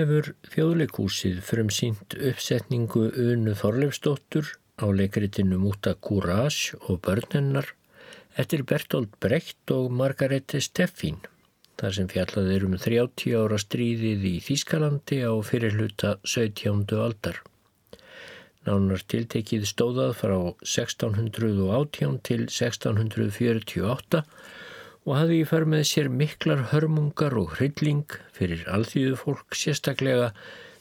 Hefur þjóðleikúsið frum sínt uppsetningu Unu Þorleifsdóttur á leikritinu Múta Courage og börnennar eftir Bertolt Brecht og Margarete Steffín þar sem fjallað er um 30 ára stríðið í Þýskalandi á fyrirluta 17. aldar. Nánar tiltekið stóðað frá 1618 til 1648 og hafði í för með sér miklar hörmungar og hrylling fyrir alþýðu fólk sérstaklega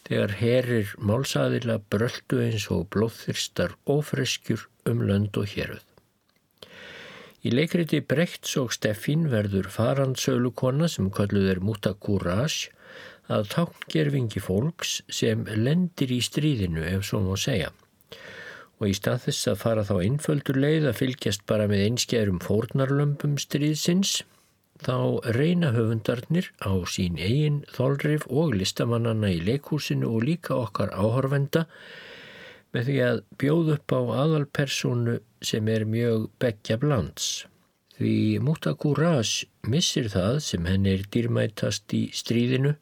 þegar herir málsaðila bröldu eins og blóðþyrstar ofreskjur um lönd og héruð. Í leikriti Brekts og Steffin verður farandsölukonna sem kalluð er Muta Courage að tákngerfingi fólks sem lendir í stríðinu ef svo má segja og í stað þess að fara þá einföldur leið að fylgjast bara með einskerum fórnarlömpum stríðsins, þá reyna höfundarnir á sín eigin þólrif og listamannana í leikhúsinu og líka okkar áhorfenda með því að bjóð upp á aðalpersonu sem er mjög begja blands. Því Múta Courage missir það sem henni er dýrmætast í stríðinu,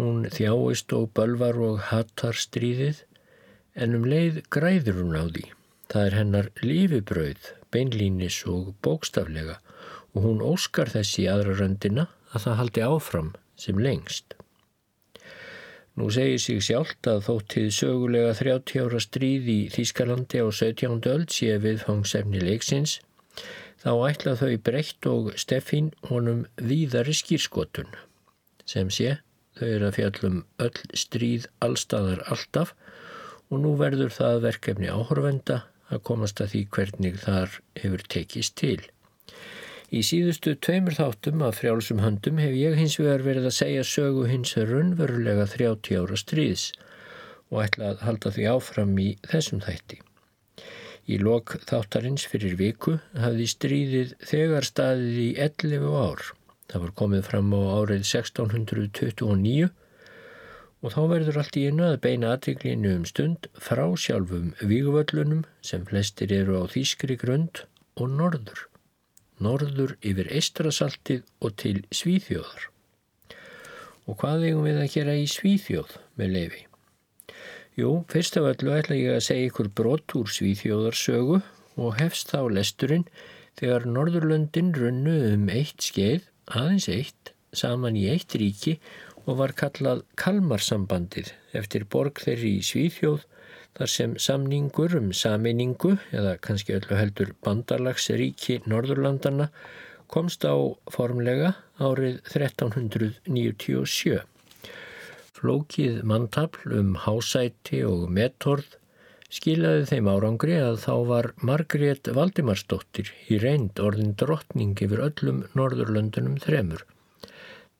hún þjáist og bölvar og hattar stríðið en um leið græður hún á því. Það er hennar lífibrauð, beinlínis og bókstaflega og hún óskar þessi aðra röndina að það haldi áfram sem lengst. Nú segir sig sjálft að þóttið sögulega 30 ára stríð í Þýskalandi á 17. öld sé viðfangsefni leiksins, þá ætla þau breytt og Steffin honum víðari skýrskotun. Sem sé, þau eru að fjallum öll stríð allstaðar alltaf og nú verður það verkefni áhorfenda að komast að því hvernig þar hefur tekist til. Í síðustu tveimur þáttum af frjálsum höndum hef ég hins vegar verið að segja sögu hins raunverulega 30 ára stríðs og ætla að halda því áfram í þessum þætti. Í lok þáttarins fyrir viku hafði stríðið þegar staðið í 11 ár. Það var komið fram á árið 1629 og þá verður allt í einu að beina aðteglinu um stund frá sjálfum víguvöllunum sem flestir eru á Þýskri grund og norður. Norður yfir Eistrasaltið og til Svíþjóðar. Og hvað eigum við að gera í Svíþjóð með leifi? Jú, fyrst af öllu ætla ég að segja ykkur brott úr Svíþjóðarsögu og hefst þá lesturinn þegar Norðurlöndin runnu um eitt skeið, aðeins eitt, saman í eitt ríki og var kallað Kalmarsambandið eftir borg þeirri í Svíþjóð þar sem samningur um saminningu eða kannski öllu heldur bandalagsríki Norðurlandana komst á formlega árið 1397. Flókið manntafl um hásæti og metorð skilaði þeim árangri að þá var Margrét Valdimarsdóttir í reynd orðin drottning yfir öllum Norðurlöndunum þremur.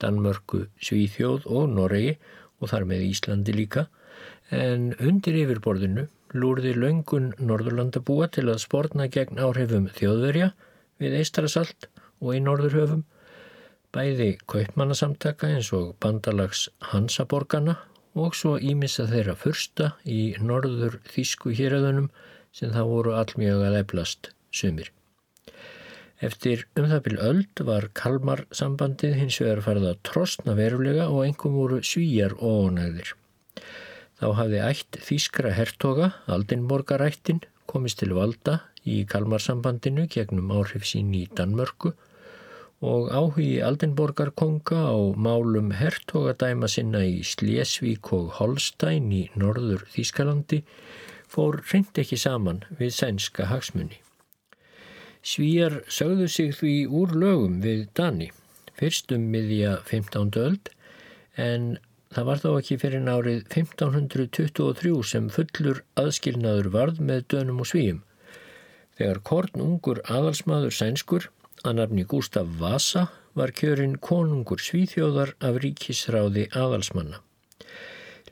Danmörku, Svíþjóð og Noregi og þar með Íslandi líka en undir yfirborðinu lúrði laungun Norðurlandabúa til að spórna gegn áhrifum þjóðverja við Eistrasalt og í Norðurhöfum bæði kaupmannasamtaka eins og bandalags Hansaborgana og svo ímissa þeirra fyrsta í norður þýsku hýraðunum sem það voru allmjög að eflast sumir. Eftir um það byrj öld var Kalmar sambandið hins vegar farið að trostna verulega og engum voru svíjar ónæðir. Þá hafði ætt Þískra hertoga, Aldinborgarættin, komist til valda í Kalmar sambandinu gegnum áhrif sín í Danmörku og áhugi Aldinborgarkonga á málum hertogadæma sinna í Slesvík og Holstein í norður Þískalandi fór reynd ekki saman við sænska hagsmunni. Svíjar sögðu sig því úr lögum við Dani, fyrstum miðja 15. öld, en það var þó ekki fyrir nárið 1523 sem fullur aðskilnaður varð með dönum og svíjum. Þegar korn ungur aðalsmaður sænskur, að nafni Gustaf Vasa, var kjörinn konungur svíþjóðar af ríkisráði aðalsmanna.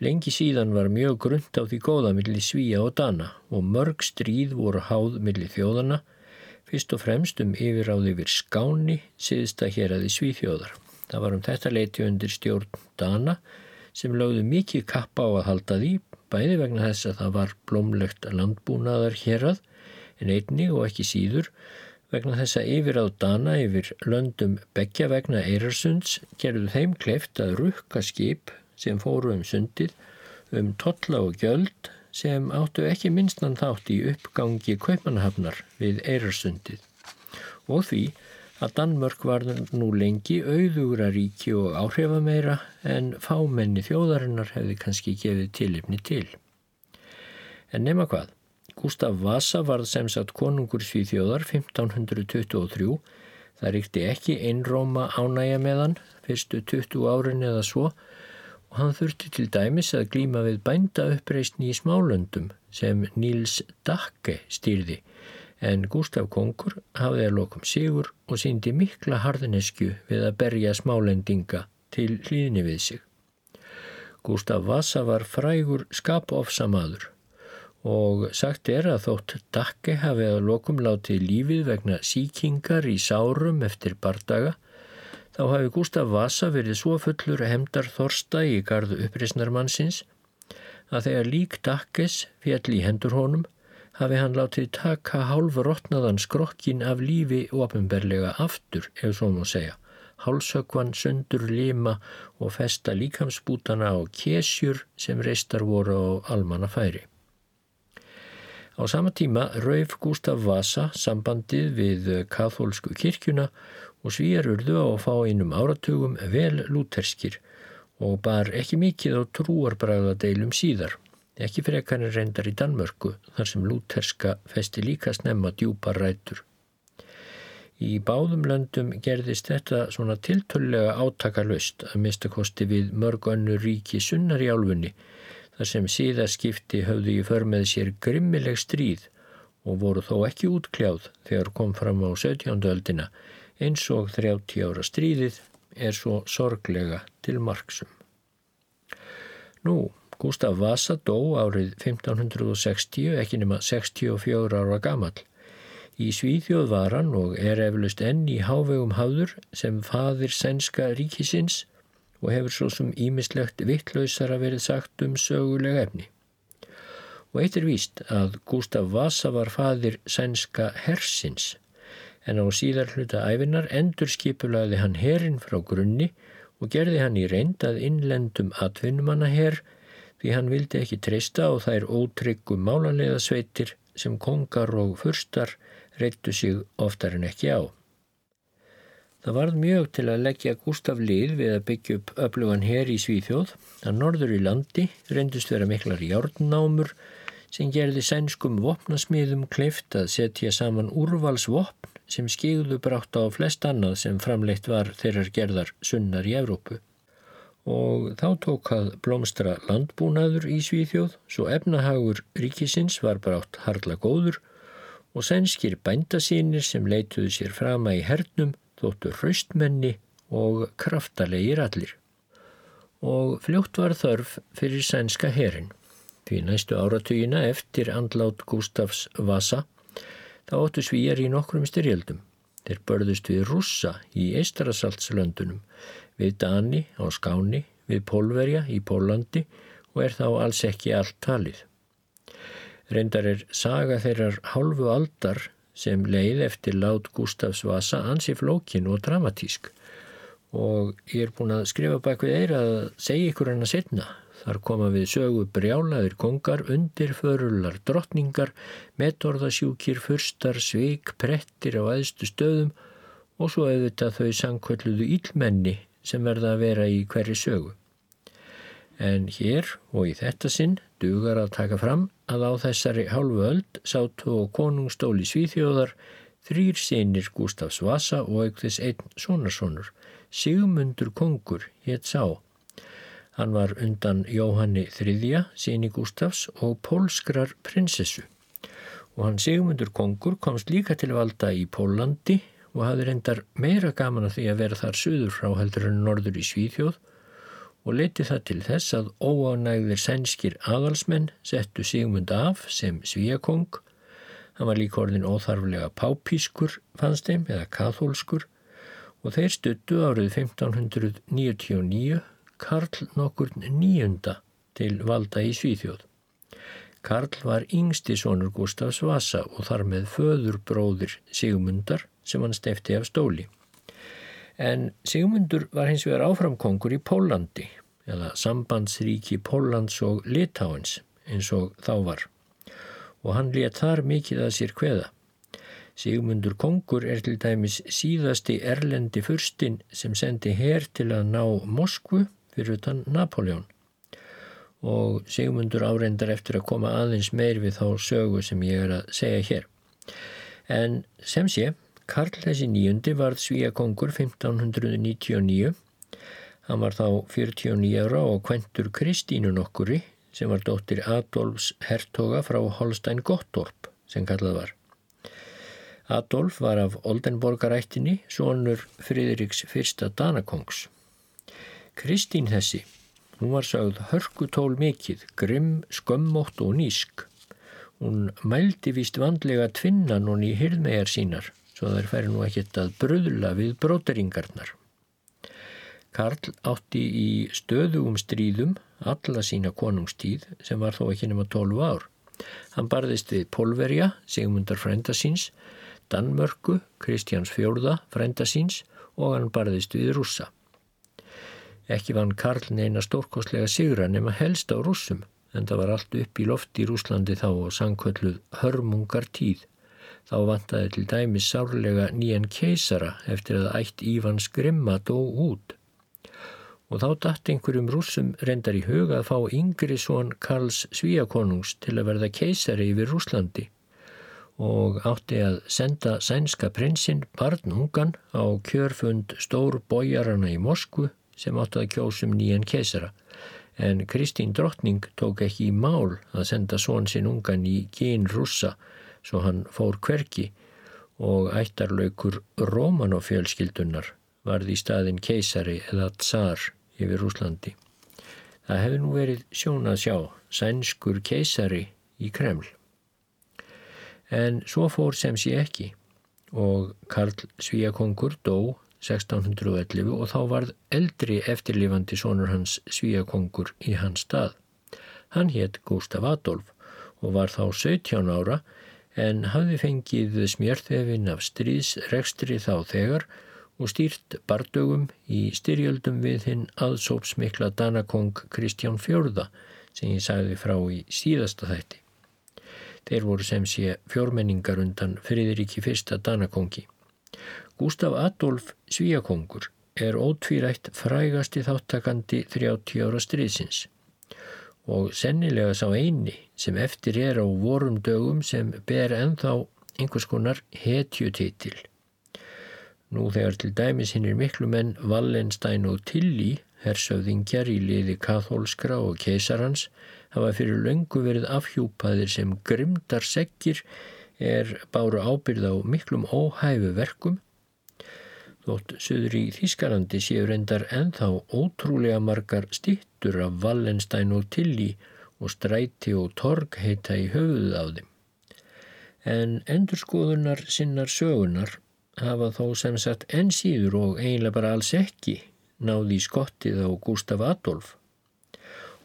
Lengi síðan var mjög grund á því góða millir svíja og dana og mörg stríð voru háð millir þjóðana fyrst og fremst um yfiráð yfir Skáni síðsta hér aði Svíþjóðar. Það var um þetta leiti undir stjórn Dana sem lögðu mikið kappa á að halda því, bæði vegna þess að það var blómlegt landbúnaðar hér að, en einni og ekki síður, vegna þess að yfiráð Dana yfir löndum begja vegna Eirarsunds gerðu þeim kleift að rukka skip sem fóru um sundið um totla og gjöld sem áttu ekki minnstan þátt í uppgangi kaupmanahafnar við Eirarsundið og því að Danmörk var nú lengi auðugra ríki og áhrifameira en fámenni þjóðarinnar hefði kannski gefið tilipni til. En nema hvað, Gustaf Vasa varð sem sagt konungur Svíþjóðar 1523, það ríkti ekki einróma ánægja með hann fyrstu 20 árin eða svo og hann þurfti til dæmis að glíma við bænda uppreysni í smálöndum sem Níls Dakke stýrði en Gustaf Kongur hafði að lokum sigur og síndi mikla harðinesku við að berja smálendinga til hlýðni við sig. Gustaf Vasa var frægur skapofsamaður og sagt er að þótt Dakke hafi að lokum látið lífið vegna síkingar í sárum eftir bardaga þá hafi Gustaf Vasa verið svo fullur hemdar þorsta í gardu uppreysnarmannsins að þegar lík Dakkes fjall í hendur honum hafi hann látið taka hálfa rótnaðan skrokkin af lífi ofinberlega aftur, ef svo má segja. Hálsökvan, sundur, lima og festa líkamsbútana á kesjur sem reistar voru á almanna færi. Á sama tíma rauf Gustaf Vasa sambandið við kathólsku kirkjuna og svíjar urðu á að fá einum áratugum vel lúterskir og bar ekki mikið á trúarbræða deilum síðar ekki frekarnir reyndar í Danmörku þar sem lúterska festi líka snemma djúpar rætur. Í báðum löndum gerðist þetta svona tiltöllega átakalust að mistakosti við mörg önnu ríki sunnar í álfunni þar sem síðaskipti höfðu í förmið sér grimmileg stríð og voru þó ekki útkljáð þegar kom fram á 17. öldina eins og 30 ára stríðið er svo sorglega til marksum. Nú, Gustaf Vasa dó árið 1560, ekki nema 64 ára gammal. Í Svíþjóð var hann og er eflust enn í hávegum hafður sem fadir sænska ríkisins og hefur svo sem ímislegt vittlausara verið sagt um sögulega efni. Og eitt er víst að Gustaf Vasa var fadir sænska hersins en á síðar hluta æfinar endur skipulaði hann herin frá grunni og gerði hann í reynd að innlendum atvinnumanna herr því hann vildi ekki treysta á þær ótryggum málanlega sveitir sem kongar og furstar reyttu sig oftar en ekki á. Það varð mjög til að leggja Gustaf lið við að byggja upp öflugan her í Svíþjóð að norður í landi reyndust vera miklar járnnámur sem gerði sænskum vopnasmiðum kleift að setja saman úrvalsvopn sem skigðu brátt á flest annað sem framleitt var þeirrar gerðar sunnar í Evrópu og þá tók að blómstra landbúnaður í Svíþjóð svo efnahagur ríkisins var brátt harla góður og sænskir bændasínir sem leituðu sér frama í hernum þóttu hraustmenni og kraftalegir allir. Og fljótt var þörf fyrir sænska herin. Því næstu áratugina eftir andlát Gustafs Vasa þá óttu svíjar í nokkrum styrjöldum. Þeir börðust við rússa í Eistarasaltslöndunum við Dani á Skáni, við Pólverja í Pólandi og er þá alls ekki allt talið. Reyndar er saga þeirrar hálfu aldar sem leið eftir lát Gustafs Vasa ansi flókin og dramatísk og ég er búin að skrifa bak við eira að segja ykkur hann að setna. Þar koma við sögu brjálaðir kongar, undirförular, drottningar, metorðasjúkir, fyrstar, sveik, prettir á aðstu stöðum og svo auðvitað þau sangkvölduðu ílmenni sem verða að vera í hverju sögu. En hér og í þetta sinn dugar að taka fram að á þessari hálfu öld sátu og konungstóli Svíþjóðar þrýr sinir Gustafs Vasa og aukþis einn sonarsonur, Sigmundur Kongur, hétt sá. Hann var undan Jóhanni III, síni Gustafs og pólskrar prinsessu. Og hann Sigmundur Kongur komst líka til valda í Pólandi og hafði reyndar meira gaman að því að vera þar suður frá heldur en norður í Svíþjóð og leiti það til þess að óánægðir sænskir aðalsmenn settu Sigmund af sem svíakong. Hann var líka orðin óþarflega pápískur fannst þeim eða kathólskur og þeir stuttu árið 1599 Karl nokkur nýjunda til valda í Svíþjóð. Karl var yngsti sonur Gustafs Vasa og þar með föður bróðir Sigmundar sem hann stefti af stóli. En Sigmundur var hins vegar áframkongur í Pólandi eða sambandsríki Póllands og Litáins eins og þá var og hann létt þar mikið að sér hveða. Sigmundur Kongur er til dæmis síðasti erlendi fyrstinn sem sendi hér til að ná Moskvu fyrir utan Napoleon og Sigmundur áreindar eftir að koma aðeins meir við þá sögu sem ég er að segja hér. En sem sé, Karl þessi nýjundi varð Svíakongur 1599. Hann var þá 49 ára og kventur Kristínu nokkuri sem var dóttir Adolfs hertoga frá Holstein Gottorp sem kallað var. Adolf var af Oldenborgarættinni, sonur Fridriks fyrsta Danakongs. Kristín þessi, hún var sagð hörkutól mikill, grimm, skömmótt og nýsk. Hún mældi vist vandlega tvinnan hún í hyrðmegar sínar, svo þær færi nú ekkert að bröðla við bróteringarnar. Karl átti í stöðugum stríðum alla sína konungstíð sem var þó ekki nema 12 ár. Hann barðist við Polverja, Sigmundar Frendasins, Danmörku, Kristjáns Fjórða, Frendasins og hann barðist við rússa. Ekki vann Karl neina stórkostlega sigra nema helst á rússum en það var allt upp í loft í Rúslandi þá og sangkölluð hörmungar tíð. Þá vantaði til dæmis sárlega nýjan keisara eftir að ætt Ívans Grimma dó út og þá dætt einhverjum rúsum reyndar í huga að fá yngri svon Karls Svíakonungs til að verða keisari yfir Rúslandi og átti að senda sænska prinsinn barnungan á kjörfund stór bójarana í Moskvu sem átti að kjósum nýjan keisara en Kristín Drottning tók ekki í mál að senda svon sinn ungan í gín rússa svo hann fór hverki og ættarlaukur Rómanofjölskyldunar varði í staðin keisari eða tsar yfir Úslandi. Það hefði nú verið sjón að sjá sænskur keisari í Kreml. En svo fór sem sé ekki og Karl Svíakongur dó 1611 og þá varð eldri eftirlifandi sonur hans Svíakongur í hans stað. Hann hétt Gustaf Adolf og var þá 17 ára en hafði fengið smjörþefin af stríðsrekstri þá þegar og stýrt bardögum í styrjöldum við hinn aðsópsmikla Danakong Kristján Fjörða sem ég sagði frá í síðasta þætti. Þeir voru sem sé fjórmenningar undan Friðriki fyrsta Danakongi. Gustaf Adolf Svíakongur er ótvírætt frægasti þáttakandi 30 ára stríðsins og sennilega sá eini sem eftir er á vorum dögum sem ber enþá einhvers konar hetjutitil. Nú þegar til dæmis hinn er miklu menn Wallenstein og Tilly, hersöfðingjar í liði kathólskra og keisarhans, hafa fyrir löngu verið afhjúpaðir sem grimdar sekkir er báru ábyrð á miklum óhæfu verkum. Þótt söður í Þískalandi séu reyndar enþá ótrúlega margar stittur af Wallenstein og Tilly og stræti og torg heita í höfuðuð á þeim. En endurskoðunar sinnar sögunar hafa þó sem sagt enn síður og eiginlega bara alls ekki náði skottið á Gustaf Adolf.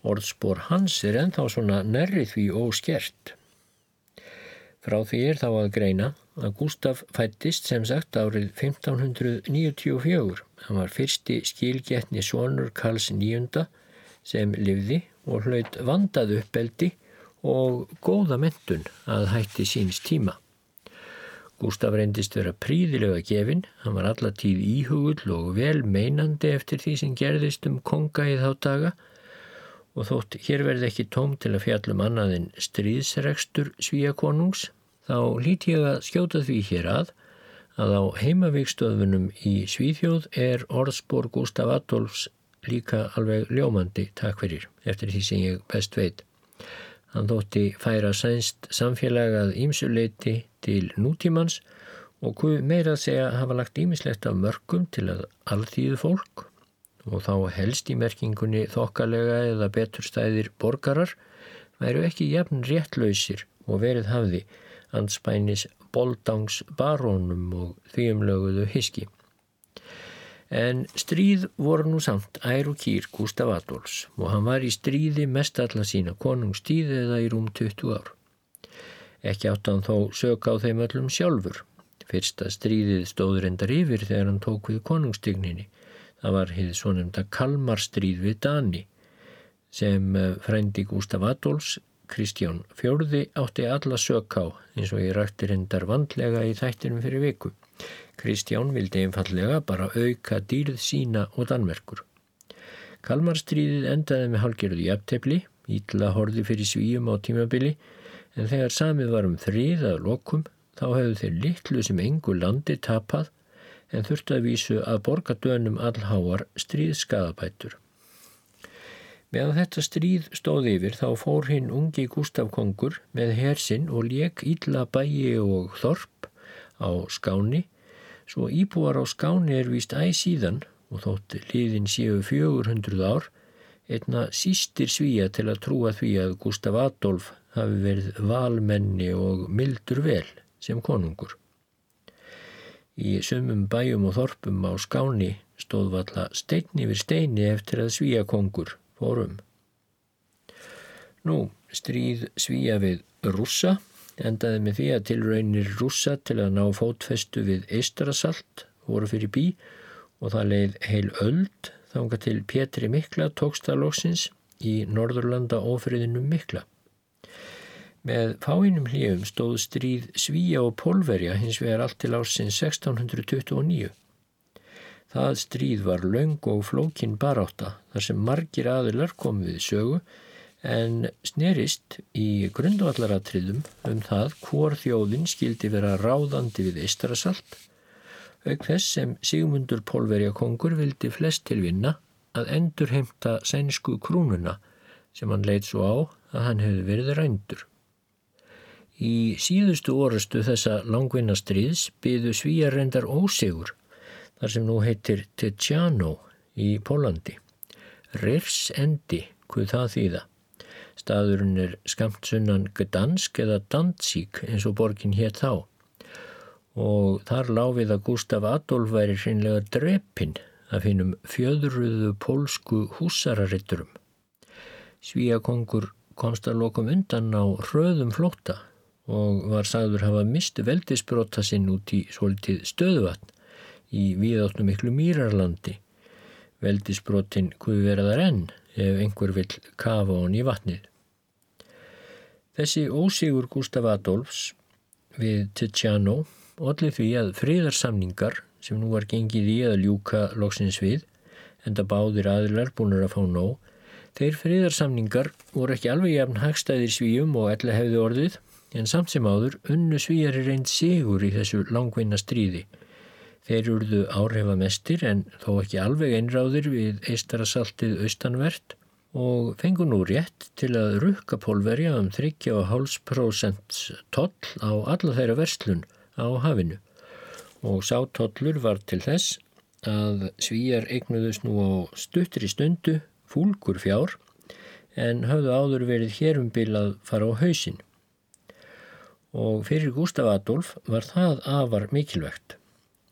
Orðspor hans er ennþá svona nærrið því óskert. Frá því er þá að greina að Gustaf fættist sem sagt árið 1594. Hann var fyrsti skilgetni sonur Karls níunda sem livði og hlaut vandað uppeldi og góða mentun að hætti síns tíma. Gustaf reyndist vera príðilega gefin, hann var allatíð íhugull og vel meinandi eftir því sem gerðist um konga í þá daga og þótt hér verði ekki tóm til að fjallum annaðin stríðsregstur svíakonungs, þá líti ég að skjóta því hér að að á heimavíkstöðunum í Svíþjóð er orðspor Gustaf Adolfs líka alveg ljómandi takk fyrir eftir því sem ég best veit. Hann þótti færa sænst samfélagað ímsuleiti til nútímans og hvað meira að segja hafa lagt ímislegt af mörgum til að alþýðu fólk og þá helst í merkingunni þokkalega eða beturstæðir borgarar væru ekki jafn réttlausir og verið hafði anspænis boldangs barónum og þvíumlöguðu hiski. En stríð voru nú samt ær og kýr Gustaf Adolfs og hann var í stríði mest alla sína konungstíð eða í rúm 20 ár. Ekki átt hann þó söka á þeim öllum sjálfur. Fyrsta stríðið stóður endar yfir þegar hann tók við konungstigninni. Það var hið svonemnda Kalmarstríð við Dani sem eh, frændi Gustaf Adolfs Kristján Fjörði átti alla sök á eins og ég rætti reyndar vandlega í þættinum fyrir viku. Kristján vildi einfallega bara auka dýrð sína og Danmerkur. Kalmarstríðið endaði með halgerðu jafntefni, ítla horði fyrir svíum á tímabili en þegar samið var um þrið að lokum þá hefðu þeir litlu sem engu landi tapað en þurfti að vísu að borga dönum allháar stríðskaðabætur. Meðan þetta stríð stóð yfir þá fór hinn ungi Gustaf Kongur með hersinn og leik Ílla bæi og Þorp á Skáni svo íbúar á Skáni er víst æg síðan og þótt liðin séu 400 ár einna sístir svíja til að trúa því að Gustaf Adolf hafi verið valmenni og mildur vel sem konungur. Í sumum bæjum og þorpum á Skáni stóð valla stein yfir steini eftir að svíja kongur fórum. Nú, stríð svíja við rússa endaði með því að tilraunir rússa til að ná fótfestu við Eistarasalt voru fyrir bí og það leið heil öld þánga til Pétri Mikla tókstalóksins í Norðurlanda ofriðinum Mikla. Með fáinum hljöfum stóð stríð Svíja og Pólverja hins vegar allt til ásins 1629. Það stríð var laung og flókin baráta þar sem margir aðilar kom við sögu en snerist í grundvallaratriðum um það hvor þjóðin skildi vera ráðandi við Ístarasalt auk þess sem Sigmundur Pólverja kongur vildi flest til vinna að endur heimta sænsku krúnuna sem hann leitt svo á að hann hefði verið rændur. Í síðustu orustu þessa langvinna stríðs byðu svíjar reyndar ósegur þar sem nú heitir Tjano í Pólandi. Rirs endi, hvað það þýða. Staðurinn er skamt sunnan Gdansk eða Danzík eins og borgin hétt þá. Og þar láfið að Gustaf Adolf væri hreinlega drepinn af hinnum fjöðruðu pólsku húsararitturum. Svíakongur komst að lokum undan á hröðum flóta og var sagður hafa mistu veldisbrota sinn út í svolítið stöðuvatn í viðáttu miklu mýrarlandi. Veldisbrotin kuði verðar enn ef einhver vill kafa hon í vatnið. Þessi ósigur Gustaf Adolfs við Tjano allir því að fríðarsamningar sem nú var gengið í að ljúka loksins við, enda báðir aðilar búinur að fá nóg, þeir fríðarsamningar voru ekki alveg jafn hagstæðir svíum og ella hefði orðið, en samt sem áður unnu svíjar er reynd sigur í þessu langvinna stríði Þeir urðu áhrifamestir en þó ekki alveg einráðir við eistarasaltið austanvert og fengu nú rétt til að rukka pólverja um 3,5% toll á alla þeirra verslun á hafinu og sátollur var til þess að svíjar eignuðus nú á stuttri stundu fúlgur fjár en hafðu áður verið hérum bil að fara á hausin og fyrir Gustaf Adolf var það afar mikilvægt.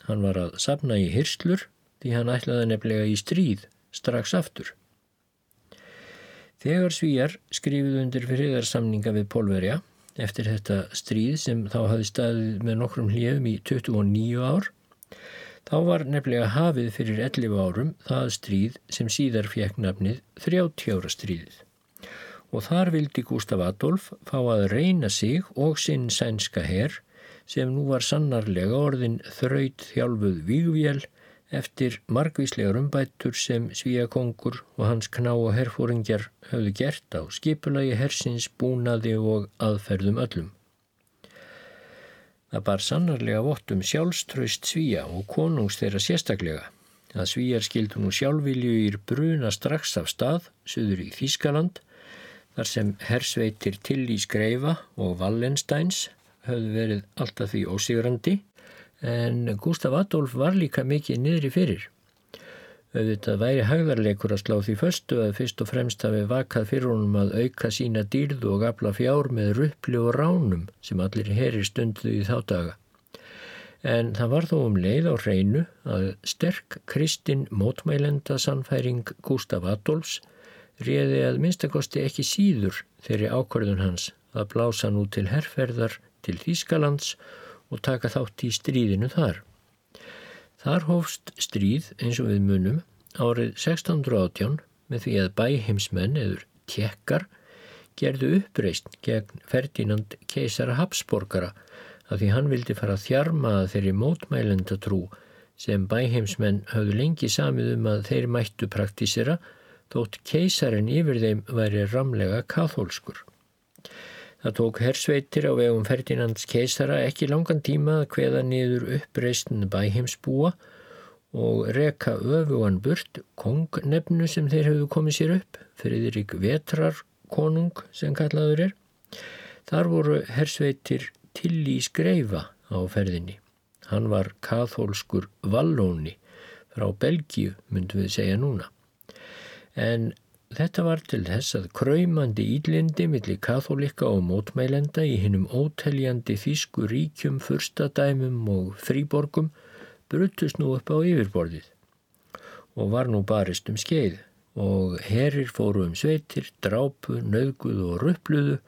Hann var að sapna í hyrslur því hann ætlaði nefnilega í stríð strax aftur. Þegar svíjar skrifið undir friðarsamninga við Pólverja eftir þetta stríð sem þá hafi staðið með nokkrum hljöfum í 29 ár, þá var nefnilega hafið fyrir 11 árum það stríð sem síðar fjekk nafnið 30 ára stríðið. Og þar vildi Gustaf Adolf fá að reyna sig og sinn sænska herr sem nú var sannarlega orðin þraut þjálfuð vígvél eftir margvíslegar umbættur sem Svíakongur og hans kná og herfóringjar höfðu gert á skipulagi hersins, búnaði og aðferðum öllum. Það bar sannarlega vottum sjálfströst Svíja og konungs þeirra sérstaklega að Svíjar skildu nú sjálfvilju ír bruna strax af stað, söður í Þískaland, þar sem hersveitir til í Skreifa og Wallensteins höfðu verið alltaf því ósigrandi en Gustaf Adolf var líka mikið niðri fyrir. Auðvitað væri hægðarleikur að slá því förstu að fyrst og fremst hafi vakað fyrir honum að auka sína dýrðu og gafla fjár með ruppli og ránum sem allir heri stunduði í þá daga. En það var þó um leið á hreinu að sterk kristinn mótmælenda sannfæring Gustaf Adolfs réði að minnstakosti ekki síður þeirri ákvörðun hans að blása nú til herrferðar til Þýskalands og taka þátt í stríðinu þar. Þar hófst stríð eins og við munum árið 1618 með því að bæheimsmenn eður tjekkar gerðu uppreist gegn Ferdinand keisara Habsborgara að því hann vildi fara að þjarmaða þeirri mótmælendatrú sem bæheimsmenn hafðu lengi samið um að þeir mættu praktísera þótt keisarin yfir þeim væri ramlega kathólskur. Það tók hersveitir á vegum Ferdinands keisara ekki langan tíma að hveða niður uppreistn bæheimsbúa og reka öfugan burt kongnefnu sem þeir hefðu komið sér upp, Friðrik Vetrar konung sem kallaður er. Þar voru hersveitir til í skreifa á ferðinni. Hann var kathólskur vallóni frá Belgíu, myndum við segja núna. En Þetta var til þess að kræmandi ílindi millir katholika og mótmælenda í hinnum óteljandi þýsku ríkjum, fyrstadæmum og fríborgum brutust nú upp á yfirborðið og var nú barist um skeið og herir fóru um sveitir, drápu, nöðguðu og ruppluðu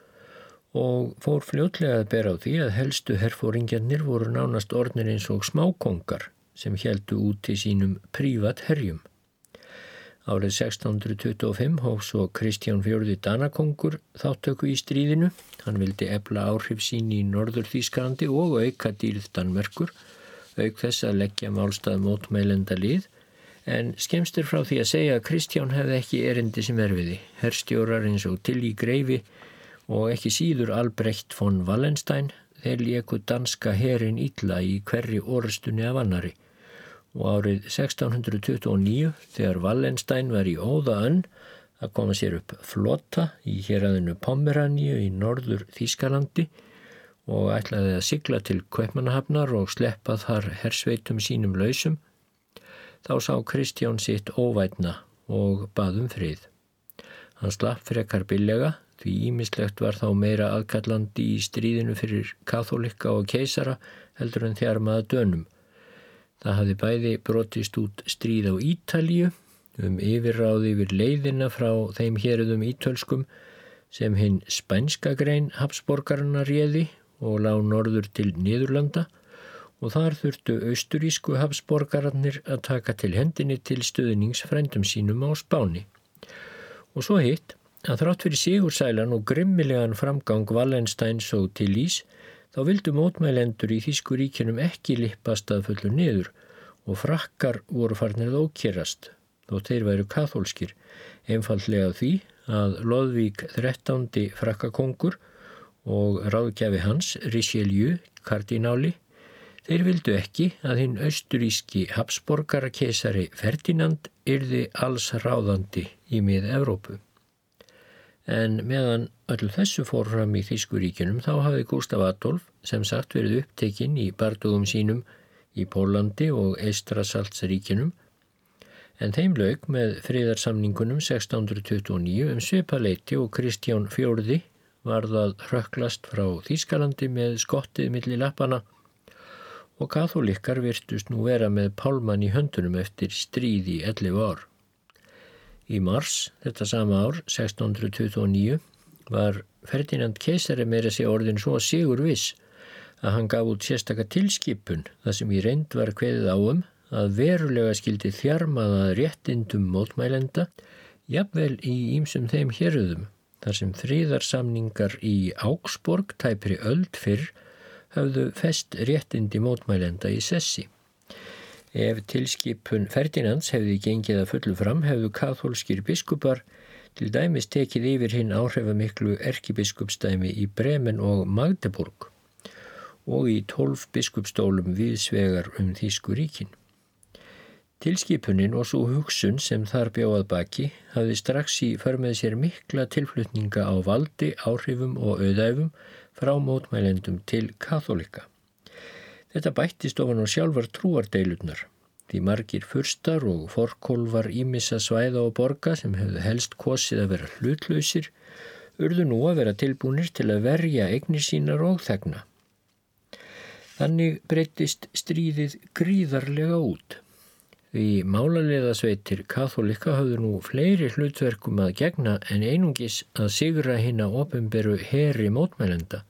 og fór fljótlega að bera á því að helstu herfóringjarnir voru nánast ornir eins og smákongar sem heldu út í sínum prívat herjum. Árið 1625 hóf svo Kristján Fjörði Danakongur þáttöku í stríðinu. Hann vildi ebla áhrif sín í norður Þýskalandi og auka dýrð Danmerkur, auk þess að leggja málstað mótmælenda lið, en skemstur frá því að segja að Kristján hefði ekki erindi sem erfiði, herstjórar eins og til í greifi og ekki síður Albrecht von Wallenstein, þeir líku danska herin ítla í hverri orðstunni af annari og árið 1629 þegar Wallenstein var í óðaönn að koma sér upp flotta í héræðinu Pomeraníu í norður Þískalandi og ætlaði að sigla til Kveipmannahafnar og sleppa þar hersveitum sínum lausum, þá sá Kristján sitt óvætna og baðum frið. Hann slapp frekar billega því ímislegt var þá meira aðkallandi í stríðinu fyrir katholika og keisara heldur en þjár maður dönum Það hafði bæði brotist út stríð á Ítalju um yfirráði yfir leiðina frá þeim héruðum ítölskum sem hinn spænska grein Habsborgarna réði og lág norður til Niðurlanda og þar þurftu austurísku Habsborgarannir að taka til hendinni til stöðningsfrændum sínum á Spáni. Og svo hitt að þrátt fyrir Sigursælan og grimmilegan framgang Wallensteins og Tillís þá vildu mótmælendur í Þískuríkinum ekki lippast að fullu niður og frakkar voru farnir að ókýrast þó þeir væru kathólskir, einfallega því að Lóðvík 13. frakkakongur og ráðgjafi hans, Richelieu, kardináli, þeir vildu ekki að hinn austuríski Habsborgarakesari Ferdinand yrði alls ráðandi í mið Evrópu. En meðan öllu þessu fór fram í Þýskuríkinum þá hafði Gustaf Adolf sem sagt verið upptekinn í bardugum sínum í Pólandi og Eistrasaltsríkinum en þeim laug með friðarsamningunum 1629 um Svipaleiti og Kristján Fjórði var það rökklast frá Þýskalandi með skottið millir lappana og katholikar virtust nú vera með pálmann í höndunum eftir stríði 11 ár. Í mars, þetta sama ár, 1629, var Ferdinand Keisari meira sig orðin svo sigur viss að hann gaf út sérstakka tilskipun þar sem í reynd var kveðið áum að verulega skildi þjarmaða réttindum mótmælenda, jafnvel í ímsum þeim héröðum, þar sem þrýðarsamningar í Ágsborg tæpri öld fyrr hafðu fest réttindi mótmælenda í sessi. Ef tilskipun Ferdinands hefði gengið að fullu fram hefðu katholskir biskupar til dæmis tekið yfir hinn áhrifamiklu erkibiskupstæmi í Bremen og Magdeburg og í tólf biskupstólum viðsvegar um Þísku ríkin. Tilskipunin og svo hugsun sem þar bjóðað baki hafði strax í förmið sér mikla tilflutninga á valdi, áhrifum og auðæfum frá mótmælendum til katholika. Þetta bættist ofan á sjálfar trúardeilunar. Því margir fyrstar og forkólvar ímissa svæða og borga sem hefðu helst kosið að vera hlutlausir urðu nú að vera tilbúinir til að verja eignir sínar og þegna. Þannig breytist stríðið gríðarlega út. Því málarleðasveitir katholika hafðu nú fleiri hlutverkum að gegna en einungis að sigra hinn að ofinberu heri mótmælenda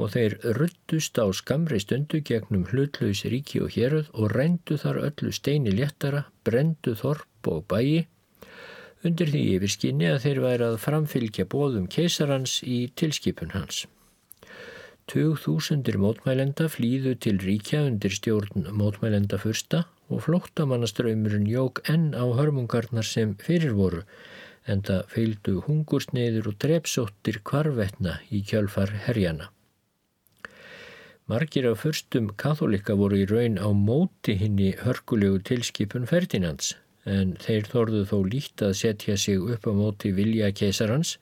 og þeir ruttust á skamri stundu gegnum hlutlaus ríki og héröð og rændu þar öllu steini léttara, brendu þorp og bæi, undir því yfirskinni að þeir væri að framfylgja bóðum keisarans í tilskipun hans. 2000 mótmælenda flýðu til ríkja undir stjórn mótmælenda fyrsta og flóttamannaströymurinn jók enn á hörmungarnar sem fyrir voru en það feildu hungursneiður og drepsóttir kvarvetna í kjölfar herjana. Margir af fyrstum katholika voru í raun á móti hinni hörkulegu tilskipun Ferdinands en þeir þorðu þó lít að setja sig upp á móti vilja keisarans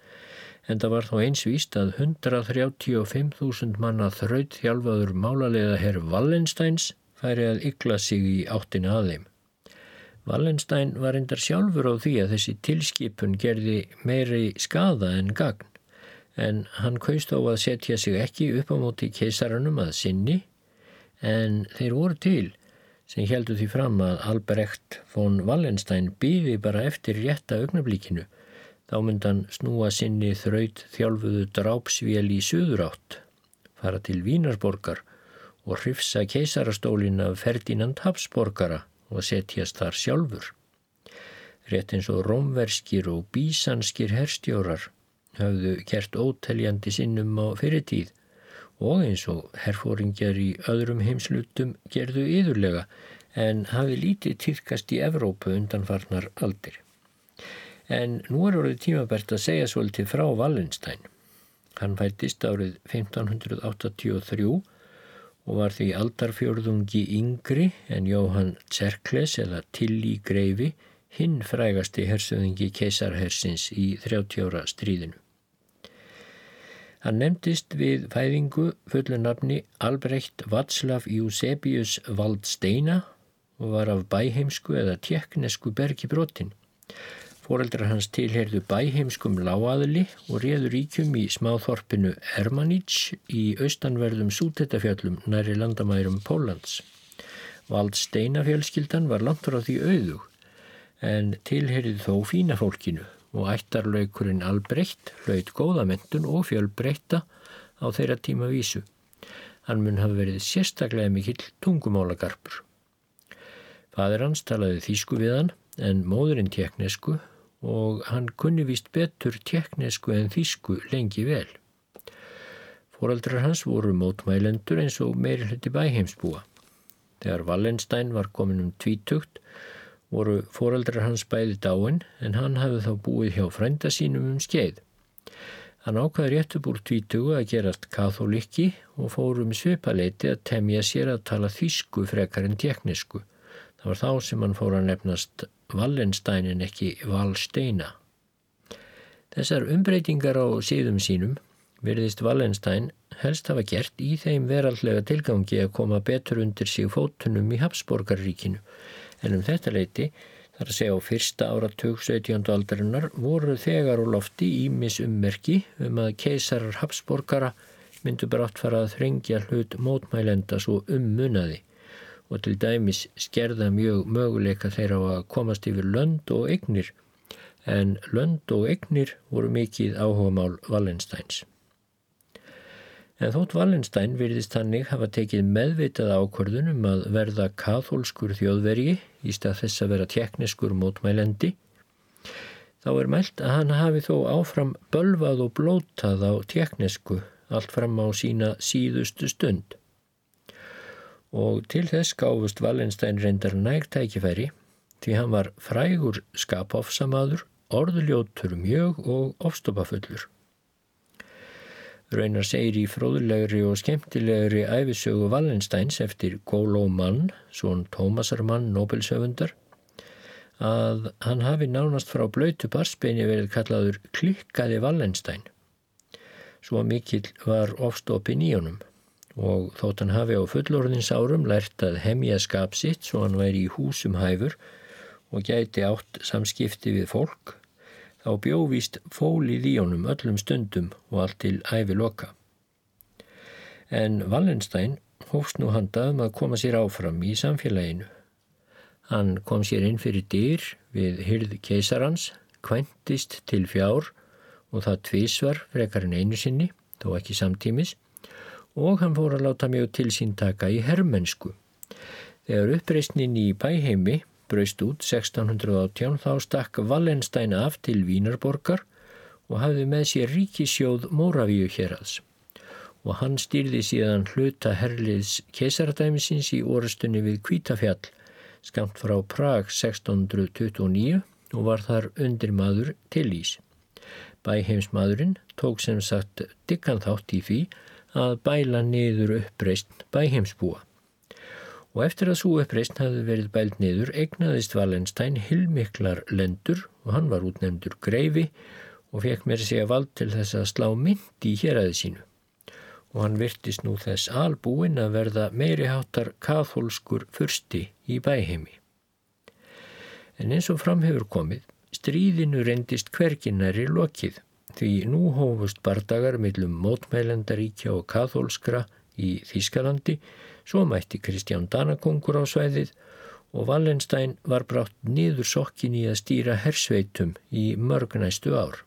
en það var þó einsvíst að 135.000 manna þraut þjálfaður málarlega herr Wallensteins færi að ykla sig í áttina að þeim. Wallenstein var endar sjálfur á því að þessi tilskipun gerði meiri skada en gagn en hann kaust á að setja sig ekki upp á móti keisaranum að sinni en þeir voru til sem heldur því fram að Albrecht von Wallenstein býði bara eftir rétta augnablíkinu. Þá myndan snúa sinni þraut þjálfuðu drápsvél í söður átt, fara til Vínarborgar og hrifsa keisarastólin af Ferdinand Habsborgara og setjast þar sjálfur. Rétt eins og rómverskir og bísanskir herstjórar hafðu gert óteljandi sinnum á fyrirtíð og eins og herfóringjar í öðrum heimslutum gerðu yðurlega en hafi lítið týrkast í Evrópu undanfarnar aldir. En nú er orðið tímabært að segja svolítið frá Wallenstein. Hann fættist árið 1583 og var því aldarfjörðungi yngri en Jóhann Tserkles eða Tilly Greifi hinn frægasti hersöðingi keisarhersins í 30 ára stríðinu. Hann nefndist við fæðingu fullunafni Albrecht Václav Eusebius Valdsteina og var af bæheimsku eða tjekknesku bergi brotin. Fóreldrar hans tilherðu bæheimskum láaðli og réður ríkjum í smáþorpinu Ermanich í austanverðum sútettafjallum næri landamærum Pólans. Valdsteina fjölskyldan var langt frá því auðug en tilherðu þó fína fólkinu og ættarlaukurinn Albrecht hlaut góðamentun og fjölbreyta á þeirra tíma vísu. Hann mun hafa verið sérstaklega mikill tungumálagarpur. Fadur hans talaði þýsku við hann en móðurinn teknesku og hann kunni vist betur teknesku en þýsku lengi vel. Fóraldrar hans voru mótmælendur eins og meiri hluti bæheimsbúa. Þegar Wallenstein var komin um tvítugt voru foreldrar hans bæði dáin en hann hafði þá búið hjá frænda sínum um skeið. Hann ákvaði rétt upp úr tvítugu að gerast katholikki og fórum svipaleiti að temja sér að tala þýsku frekar en teknisku. Það var þá sem hann fór að nefnast Wallenstein en ekki Valsteina. Þessar umbreytingar á síðum sínum verðist Wallenstein helst hafa gert í þeim veraldlega tilgangi að koma betur undir sig fótunum í Habsborgarríkinu en um þetta leiti, þar að segja á fyrsta áratug 17. aldarinnar, voru þegar og lofti ímis ummerki um að keisarar Habsborgara myndu brátt fara að þrengja hlut mótmælenda svo ummunaði og til dæmis skerða mjög möguleika þeirra að komast yfir lönd og egnir en lönd og egnir voru mikið áhuga mál Wallensteins. En þótt Wallenstein virðist hannig hafa tekið meðvitað ákvörðunum að verða katholskur þjóðvergi í stað þess að vera tekniskur mótmælendi, þá er mælt að hann hafi þó áfram bölvað og blótað á teknisku allt fram á sína síðustu stund. Og til þess gáfust Wallenstein reyndar nægtækifæri því hann var frægur skapofsamadur, orðljótur mjög og ofstopafullur. Raunar segir í fróðulegri og skemmtilegri æfisögu Wallensteins eftir Góló Mann, svon Tómasar Mann, Nobelsöfundar, að hann hafi nánast frá blöytu barsbeini verið kallaður klikkaði Wallenstein. Svo mikill var ofstopin í honum og þótt hann hafi á fullorðins árum lært að hemja skap sitt svo hann væri í húsum hæfur og gæti átt samskipti við fólk þá bjóvist fólið í honum öllum stundum og allt til æfi loka. En Wallenstein hófst nú handaðum að koma sér áfram í samfélaginu. Hann kom sér inn fyrir dyr við hyrð keisarans, kventist til fjár og það tvísvar frekar en einu sinni, þó ekki samtímis, og hann fór að láta mjög til sín taka í herrmennsku. Þegar uppreysnin í bæheimi braust út 1618 þá stakk Wallenstein af til Vínarborgar og hafði með sér ríkisjóð Móravíu hérads og hann stýrði síðan hluta herliðs kesaradæmisins í orustunni við Kvítafjall skamt frá Prag 1629 og var þar undir maður til ís. Bæheimsmaðurinn tók sem sagt dikkan þátt í því að bæla niður uppreist bæheimsbúa. Og eftir að svo uppreist hafði verið bælt niður egnaðist Valenstein hilmiklar lendur og hann var útnefndur greifi og fekk mér segja vald til þess að slá myndi í héræði sínu. Og hann virtist nú þess albúin að verða meiri háttar katholskur fyrsti í bæheimi. En eins og fram hefur komið, stríðinu reyndist hverginari lokið því nú hófust bardagar millum mótmælendaríkja og katholskra í Þískalandi, svo mætti Kristján Danakongur á svæðið og Wallenstein var brátt niður sokkin í að stýra hersveitum í mörgnæstu ár.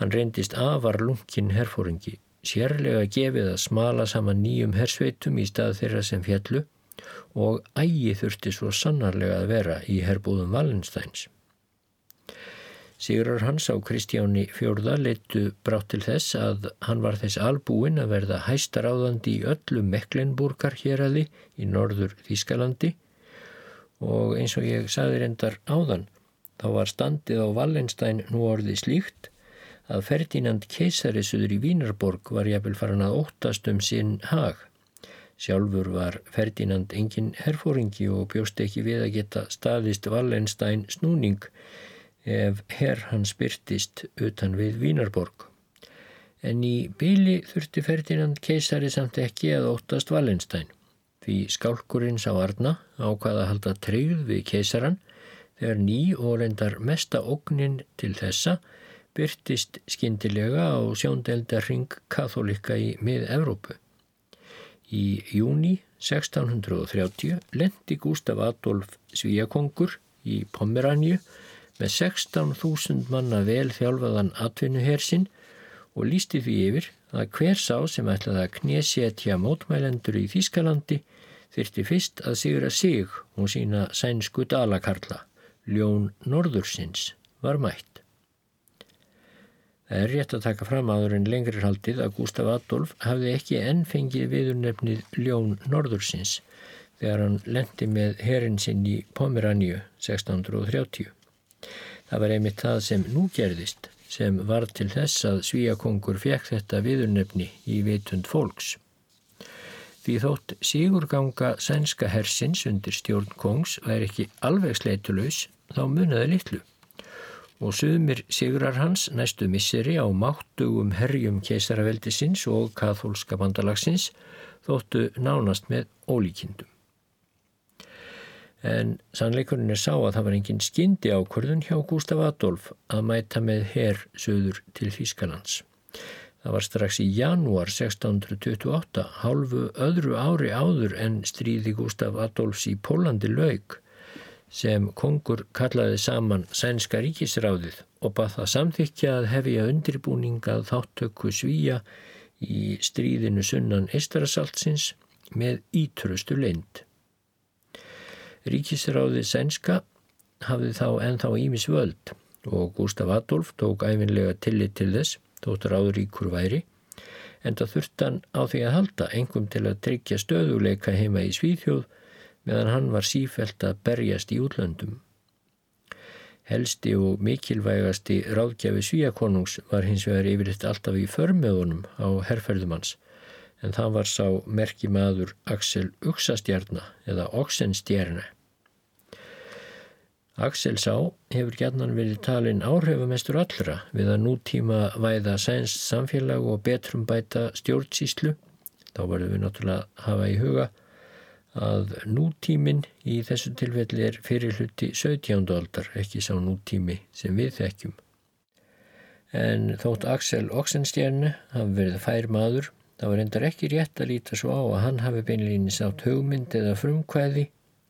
Hann reyndist afar lunkin herfóringi, sérlega gefið að smala saman nýjum hersveitum í stað þeirra sem fjallu og ægi þurfti svo sannarlega að vera í herbúðum Wallensteins. Sigrar hans á Kristjáni fjórða leittu brátt til þess að hann var þess albúin að verða hæstaráðandi í öllu Mecklenburgar hér aði í norður Þískalandi og eins og ég saði reyndar áðan þá var standið á Wallenstein nú orðið slíkt að Ferdinand keisarisuður í Vínarborg var jafnvel farin að óttast um sinn hag. Sjálfur var Ferdinand engin herfóringi og bjóst ekki við að geta staðist Wallenstein snúning ef herr hans byrtist utan við Vínarborg. En í byli þurfti Ferdinand keisari samt ekki að óttast Wallenstein því skálkurinn sá Arna ákvaða að halda treyð við keisaran þegar ný og reyndar mesta ógnin til þessa byrtist skindilega á sjóndeldarring katholika í mið-Evrópu. Í júni 1630 lendi Gustaf Adolf Svíakongur í Pomeranju með 16.000 manna vel þjálfaðan atvinnuhersinn og lísti því yfir að hver sá sem ætlaði að knésetja mótmælendur í Þískalandi þyrti fyrst að sigra sig og sína sænsku dalakarla, ljón Norðursins, var mætt. Það er rétt að taka fram aður en lengri haldið að Gustaf Adolf hafði ekki enn fengið viðurnefnið Ljón Norðursins þegar hann lendi með herin sinn í Pomeranju 1630. Það var einmitt það sem nú gerðist sem var til þess að Svíakongur fekk þetta viðurnefni í vitund fólks. Því þótt Sigurganga sænska hersins undir stjórn kongs væri ekki alveg sleitulös þá munaði litlu og sumir sigrar hans næstu misseri á máttugum herjum keisaraveldisins og kathólska bandalagsins þóttu nánast með ólíkindum. En sannleikurinn er sá að það var engin skyndi ákvörðun hjá Gustaf Adolf að mæta með herr söður til Þýskalands. Það var strax í janúar 1628, hálfu öðru ári áður en stríði Gustaf Adolfs í Pólandi laug sem kongur kallaði saman sænska ríkisráðið og bað það samþykja að hefja undirbúningað þáttöku svíja í stríðinu sunnan Eistarasaltsins með ítrustu leind. Ríkisráðið sænska hafði þá ennþá ímis völd og Gustaf Adolf tók æfinlega tillit til þess, tóttur áður íkur væri, en það þurftan á því að halda engum til að tryggja stöðuleika heima í Svíþjóð meðan hann var sífælt að berjast í útlöndum. Helsti og mikilvægasti ráðgjafi Svíakonungs var hins vegar yfirleitt alltaf í förmöðunum á herrferðumanns en það var sá merki maður Axel Uxastjarnar eða Oxenstjarnar. Axel sá hefur gætnan verið talin áhrifamestur allra við að nútíma væða sænst samfélag og betrum bæta stjórnsíslu. Þá varum við náttúrulega að hafa í huga að nútíminn í þessu tilfelli er fyrir hluti 17. aldar, ekki sá nútími sem við þekkjum. En þótt Axel Oxenstjerne hafi verið fær maður, þá er endar ekki rétt að líta svo á að hann hafi beinleginis átt hugmynd eða frumkvæði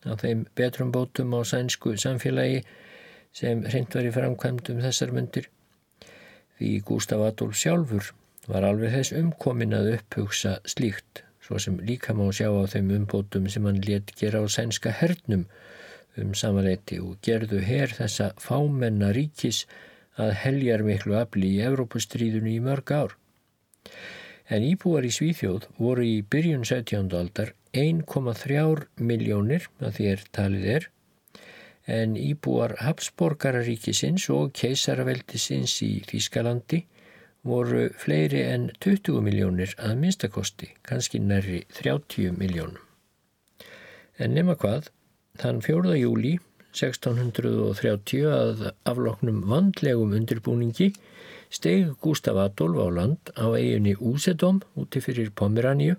á þeim betrum bótum á sænsku samfélagi sem hreint var í framkvæmdum þessar myndir. Því Gustaf Adolf sjálfur var alveg þess umkomin að upphugsa slíkt svo sem líka má sjá á þeim umbótum sem hann let gera á sænska hernum um samanleiti og gerðu her þessa fámenna ríkis að heljar miklu afli í Evrópustríðinu í mörg ár. En íbúar í Svíþjóð voru í byrjun 17. aldar 1,3 miljónir að því er talið er en íbúar Habsborgararíkisins og keisaraveldisins í Þýskalandi voru fleiri en 20 miljónir að minnstakosti, kannski nærri 30 miljónum. En nema hvað, þann 4. júli 1630 að afloknum vandlegum undirbúningi steg Gustaf Adolf á land á eiginni Úsedom úti fyrir Pomeraníu.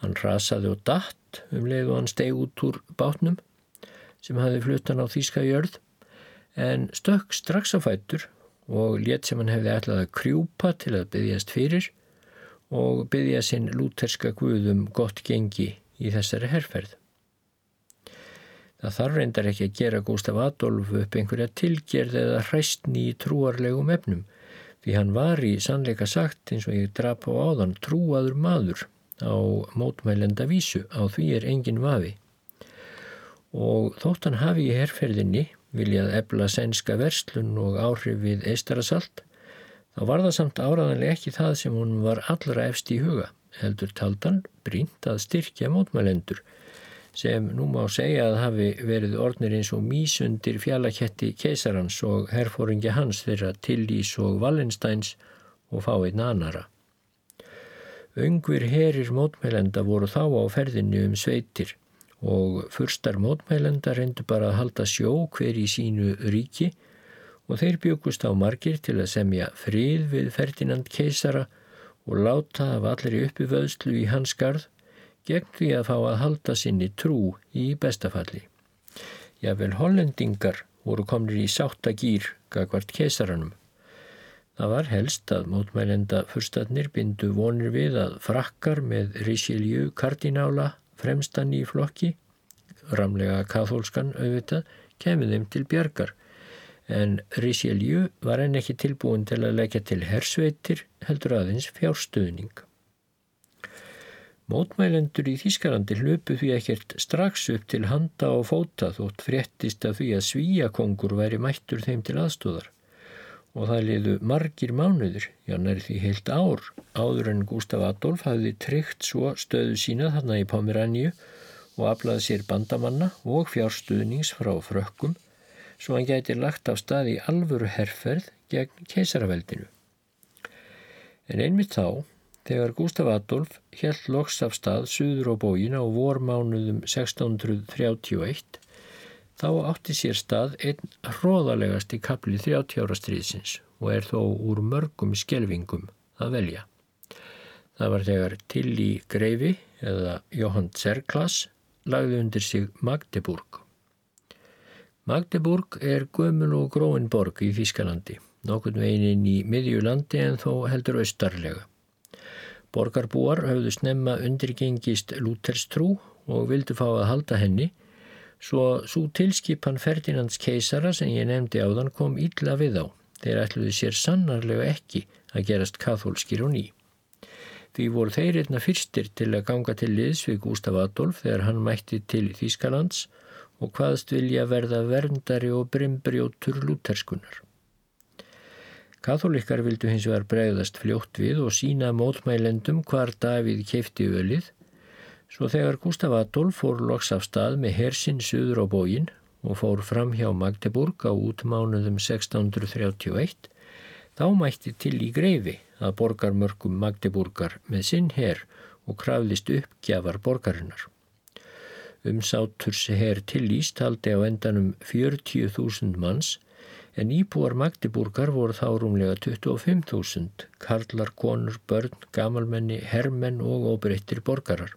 Hann rasaði og datt um leið og hann steg út úr bátnum sem hafi fluttan á Þíska jörð en stökk strax á fættur og létt sem hann hefði ætlað að krjúpa til að byggjast fyrir og byggja sinn lúterska guðum gott gengi í þessari herrferð. Það þarf reyndar ekki að gera Gustaf Adolf upp einhverja tilgerð eða hræstni í trúarlegum efnum því hann var í sannleika sagt eins og ég drap á áðan trúaður maður á mótmælenda vísu á því er engin vafi. Og þótt hann hafi í herrferðinni viljað ebla sænska verslun og áhrif við eistarasalt þá var það samt áraðanlega ekki það sem hún var allra efst í huga heldur taldan brínt að styrkja mótmælendur sem nú má segja að hafi verið ornir eins og mísundir fjallaketti keisarans og herfóringi hans þeirra Tillís og Wallensteins og fáinn annara. Öngvir herir mótmælenda voru þá á ferðinni um sveitir og fyrstar mótmælenda reyndu bara að halda sjó hver í sínu ríki og þeir byggust á margir til að semja frið við Ferdinand keisara og láta af allir uppi vöðslu í hans garð gegn því að fá að halda sinni trú í bestafalli. Jável hollendingar voru komnir í sáttagýr gagvart kesaranum. Það var helst að mótmælenda fyrstatnir bindu vonir við að frakkar með Richelieu kardinála fremstan í flokki, ramlega kathólskan auðvitað, kemur þeim til bjargar. En Richelieu var enn ekki tilbúin til að leggja til hersveitir heldur aðeins fjárstuðning. Mótmælendur í Þískalandi hlöpu því ekkert strax upp til handa og fóta þótt fréttist af því að svíakongur væri mættur þeim til aðstóðar og það liðu margir mánuður, já nær því heilt ár, áður en Gustaf Adolf hafði tryggt svo stöðu sína þarna í Pomeranju og aflaði sér bandamanna og fjárstuðnings frá frökkum svo hann gæti lagt af stað í alvöru herrferð gegn keisaraveldinu. En einmitt þá Þegar Gustaf Adolf held loks af stað suður á bógin á vormánuðum 1631 þá átti sér stað einn hróðalegast í kapli 30 ára stríðsins og er þó úr mörgum skelvingum að velja. Það var þegar til í Greifi eða Johann Zerklas lagði undir sig Magdeburg. Magdeburg er gömul og gróin borg í Þískalandi, nokkurn veginn í miðjulandi en þó heldur austarlega. Borgarbúar höfðu snemma undirgengist Lúterstrú og vildu fá að halda henni svo svo tilskipan Ferdinands keisara sem ég nefndi á þann kom ítla við á. Þeir ætluði sér sannarlega ekki að gerast kathólskir og ný. Því voru þeir einna fyrstir til að ganga til liðs við Gustaf Adolf þegar hann mætti til Þýskalands og hvaðst vilja verða verndari og brimbrjótur lúterskunar. Katholikar vildu hins vegar bregðast fljótt við og sína mótmælendum hvar Davíð keifti ölið, svo þegar Gustaf Adolf fór loks af stað með hersinn suður á bógin og fór fram hjá Magdeburg á útmánuðum 1631, þá mætti til í greifi að borgarmörkum Magdeburgar með sinn herr og krafðist uppgjafar borgarinnar. Umsáturs herr tillýst haldi á endanum 40.000 manns en íbúar Magdeburgar voru þá rúmlega 25.000, karlar, konur, börn, gamalmenni, herrmenn og óbreyttir borgarar.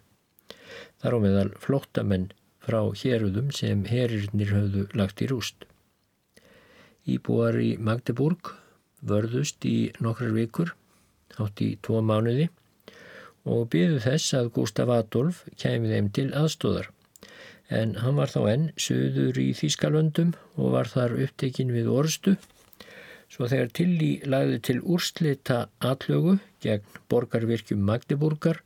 Þar á meðal flóttamenn frá héruðum sem herirnir höfðu lagt í rúst. Íbúar í Magdeburg vörðust í nokkrar vikur, átt í tvo mánuði og byðu þess að Gustaf Adolf kæmi þeim til aðstóðar en hann var þá enn söður í Þýskalöndum og var þar upptekinn við orstu svo þegar Tilly lagði til úrslita allögu gegn borgarvirkjum Magdeburgar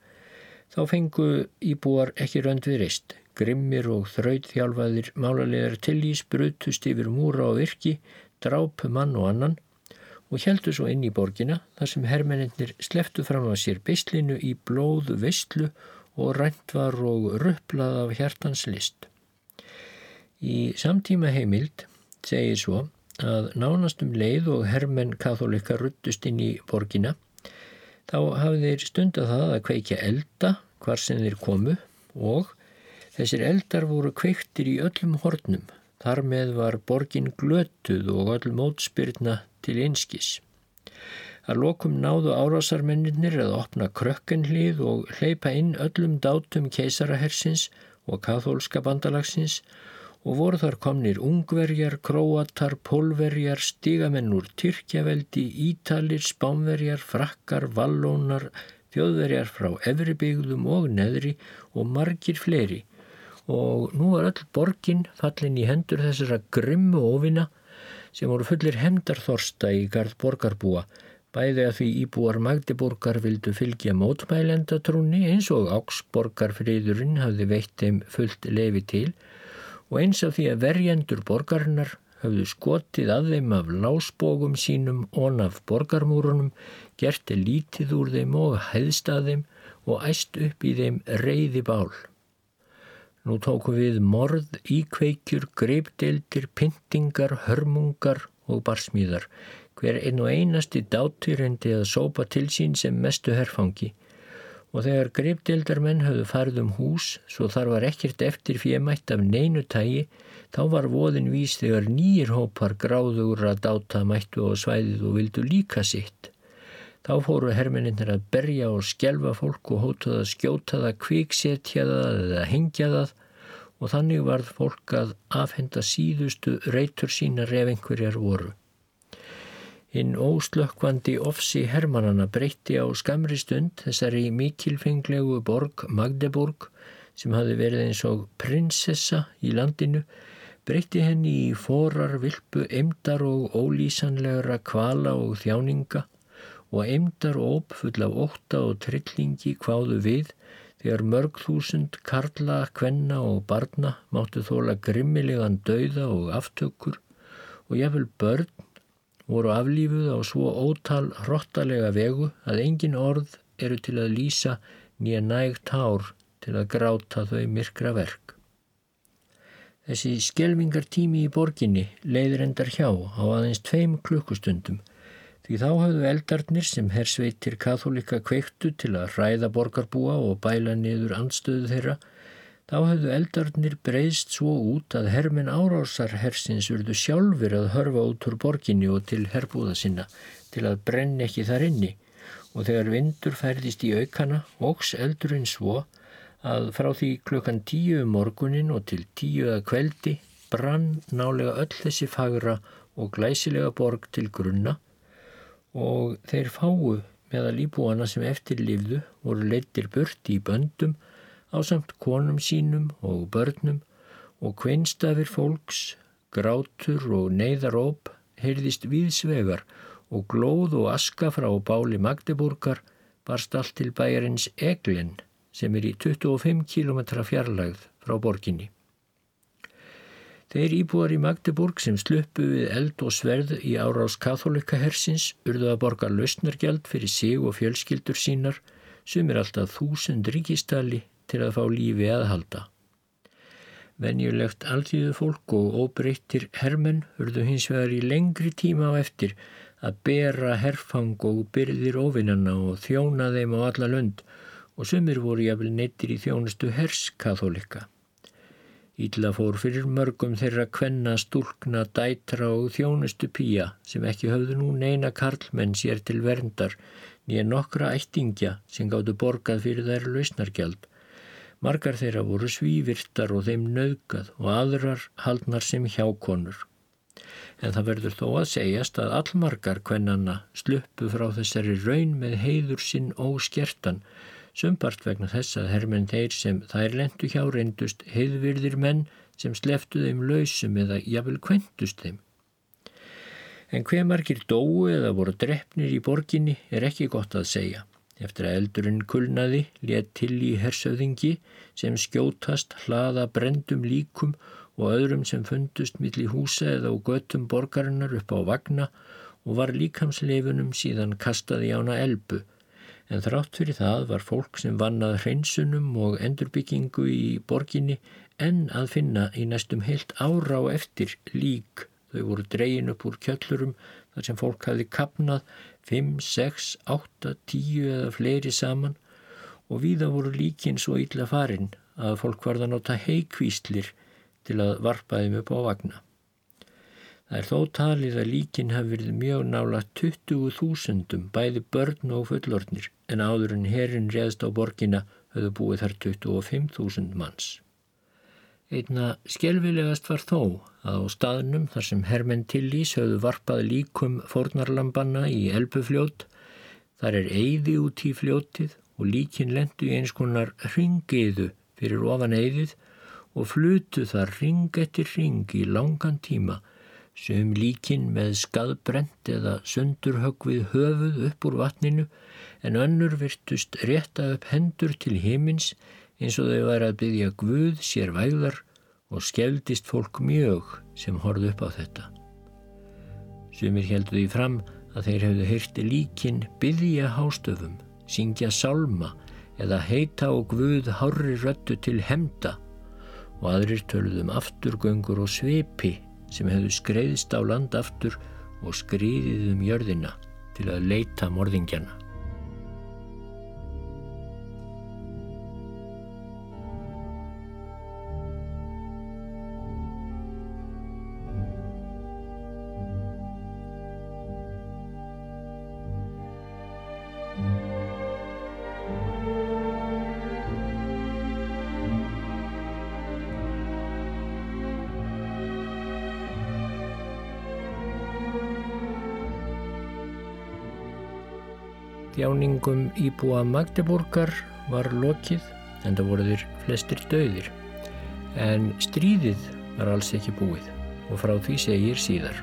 þá fengu íbúar ekki rönd við reist. Grimmir og þrautþjálfaðir málalegar tillís brutust yfir múra og virki, drápu mann og annan og heldu svo inn í borgina þar sem hermeninnir sleftu fram á sér beislinu í blóðu vistlu og rænt var og rupplað af hjartans list. Í samtíma heimild segir svo að nánastum leið og hermenn katholika ruttust inn í borgina þá hafið þeir stundað það að kveikja elda hvar sem þeir komu og þessir eldar voru kveiktir í öllum hornum. Þar með var borgin glötuð og öll mótspyrna til einskis. Að lokum náðu árásarmenninir að opna krökkenhlið og hleypa inn öllum dátum keisarahersins og kathólska bandalagsins og voru þar komnir ungverjar, króatar, pólverjar, stigamenn úr Tyrkjaveldi, Ítalir, Spánverjar, Frakkar, Vallónar, þjóðverjar frá Efribygðum og Neðri og margir fleiri. Og nú var öll borgin fallin í hendur þessara grimmu ofina sem voru fullir hemdarþorsta í gard borgarbúa bæði að því íbúar Magdeburgar vildu fylgja mótmælendatrúni eins og Áksborgarfriðurinn hafði veitt þeim fullt lefi til og eins af því að verjendur borgarinnar höfðu skotið að þeim af lásbógum sínum og af borgarmúrunum, gerti lítið úr þeim og hæðst að þeim og æst upp í þeim reyði bál. Nú tóku við morð, íkveikjur, greipdeldir, pyntingar, hörmungar og barsmíðar. Hver einn og einasti dátur endi að sópa til sín sem mestu herfangi og þegar greipdeildarmenn höfðu farið um hús svo þar var ekkert eftir fjemætt af neinu tægi þá var voðin vís þegar nýjir hópar gráður að dáta mættu á svæðið og vildu líka sitt. Þá fóru hermeninnir að berja og skjelfa fólk og hótuð að skjóta það, kviksetja það eða hengja það og þannig varð fólk að afhenda síðustu reytur sínar ef einhverjar voru. Hinn óslökkvandi ofsi Hermannana breytti á skamri stund þessari mikilfenglegu borg Magdeburg sem hafi verið eins og prinsessa í landinu, breytti henni í forar vilpu emdar og ólýsanlegra kvala og þjáninga og emdar og ópfull af ótta og trillingi hváðu við þegar mörg þúsund karla, kvenna og barna máttu þóla grimmilegan dauða og aftökur og jáfnvel börn voru aflífuð á svo ótal hrottalega vegu að engin orð eru til að lýsa nýja nægt hár til að gráta þau myrkra verk. Þessi skjelvingartími í borginni leiður endar hjá á aðeins tveim klukkustundum því þá hafðu eldarnir sem hersveitir katholika kveiktu til að ræða borgarbúa og bæla niður andstöðu þeirra Þá hefðu eldarnir breyðst svo út að hermin árásar hersins urðu sjálfur að hörfa út úr borginni og til herbúða sinna til að brenn ekki þar inni. Og þegar vindur færðist í aukana ógs eldurinn svo að frá því klukkan tíu um morgunin og til tíu að kveldi brann nálega öll þessi fagra og glæsilega borg til grunna. Og þeir fáu meðal íbúana sem eftirlifðu voru leittir burt í böndum á samt konum sínum og börnum og kvinnstafir fólks, grátur og neyðaróp heyrðist viðsvegar og glóð og aska frá báli Magdeburgar barst allt til bæjarins Eglin sem er í 25 km fjarlægð frá borginni. Þeir íbúar í Magdeburg sem sluppu við eld og sverð í árás katholika hersins urðu að borga lausnargjald fyrir sig og fjölskyldur sínar sem er alltaf þúsund ríkistali til að fá lífi að halda. Venjulegt alltíðu fólk og óbreyttir hermenn hurðu hins vegar í lengri tíma á eftir að bera herfang og byrðir ofinnanna og þjóna þeim á alla lönd og sumir voru jafnvel neittir í þjónustu herskatholika. Ídla fór fyrir mörgum þeirra kvenna, stúlkna, dætra og þjónustu pýja sem ekki höfðu nú neina karlmenn sér til verndar nýja nokkra ættingja sem gáttu borgað fyrir þær lausnargjald Margar þeirra voru svívirtar og þeim naukað og aðrar haldnar sem hjákonur. En það verður þó að segjast að allmargar kvennanna sluppu frá þessari raun með heiður sinn óskertan, sumpart vegna þess að hermenn þeir sem þær lendu hjá reyndust heiðvirðir menn sem sleftu þeim lausum eða jafnvel kventust þeim. En hver margir dóu eða voru drefnir í borginni er ekki gott að segja. Eftir að eldurinn kulnaði let til í hersöðingi sem skjótast hlaða brendum líkum og öðrum sem fundust millir húsa eða á göttum borgarinnar upp á vagna og var líkamsleifunum síðan kastað í ána elbu. En þrátt fyrir það var fólk sem vannað hreinsunum og endurbyggingu í borginni en að finna í næstum heilt ára á eftir lík. Þau voru dreyin upp úr kjöllurum þar sem fólk hafi kapnað 5, 6, 8, 10 eða fleiri saman og víða voru líkin svo illa farin að fólk varða nota heikvíslir til að varpa þeim upp á vagna. Það er þó talið að líkin hafi verið mjög nála 20.000 bæði börn og fullornir en áður en herin reðst á borgina höfðu búið þar 25.000 manns. Einna skjelvilegast var þó að á staðnum þar sem Hermenn Tillís höfðu varpað líkum fórnarlambanna í elbufljót, þar er eyði út í fljótið og líkin lendu í eins konar ringiðu fyrir ofan eyðið og flutu þar ring eftir ring í langan tíma sem líkin með skadbrent eða sundurhögg við höfuð upp úr vatninu en önnur virtust rétta upp hendur til himins eins og þau væri að byggja Guð sér vægðar og skeldist fólk mjög sem horfðu upp á þetta. Sumir heldu því fram að þeir hefðu heyrti líkin byggja hástöfum, syngja salma eða heita og Guð hári röttu til hemda og aðrir töluðum afturgöngur og sveipi sem hefðu skreiðst á land aftur og skriðið um jörðina til að leita morðingjana. Þjáningum íbúa Magdeburgar var lokið en það voru þeir flestir döðir. En stríðið var alls ekki búið og frá því segir síðar.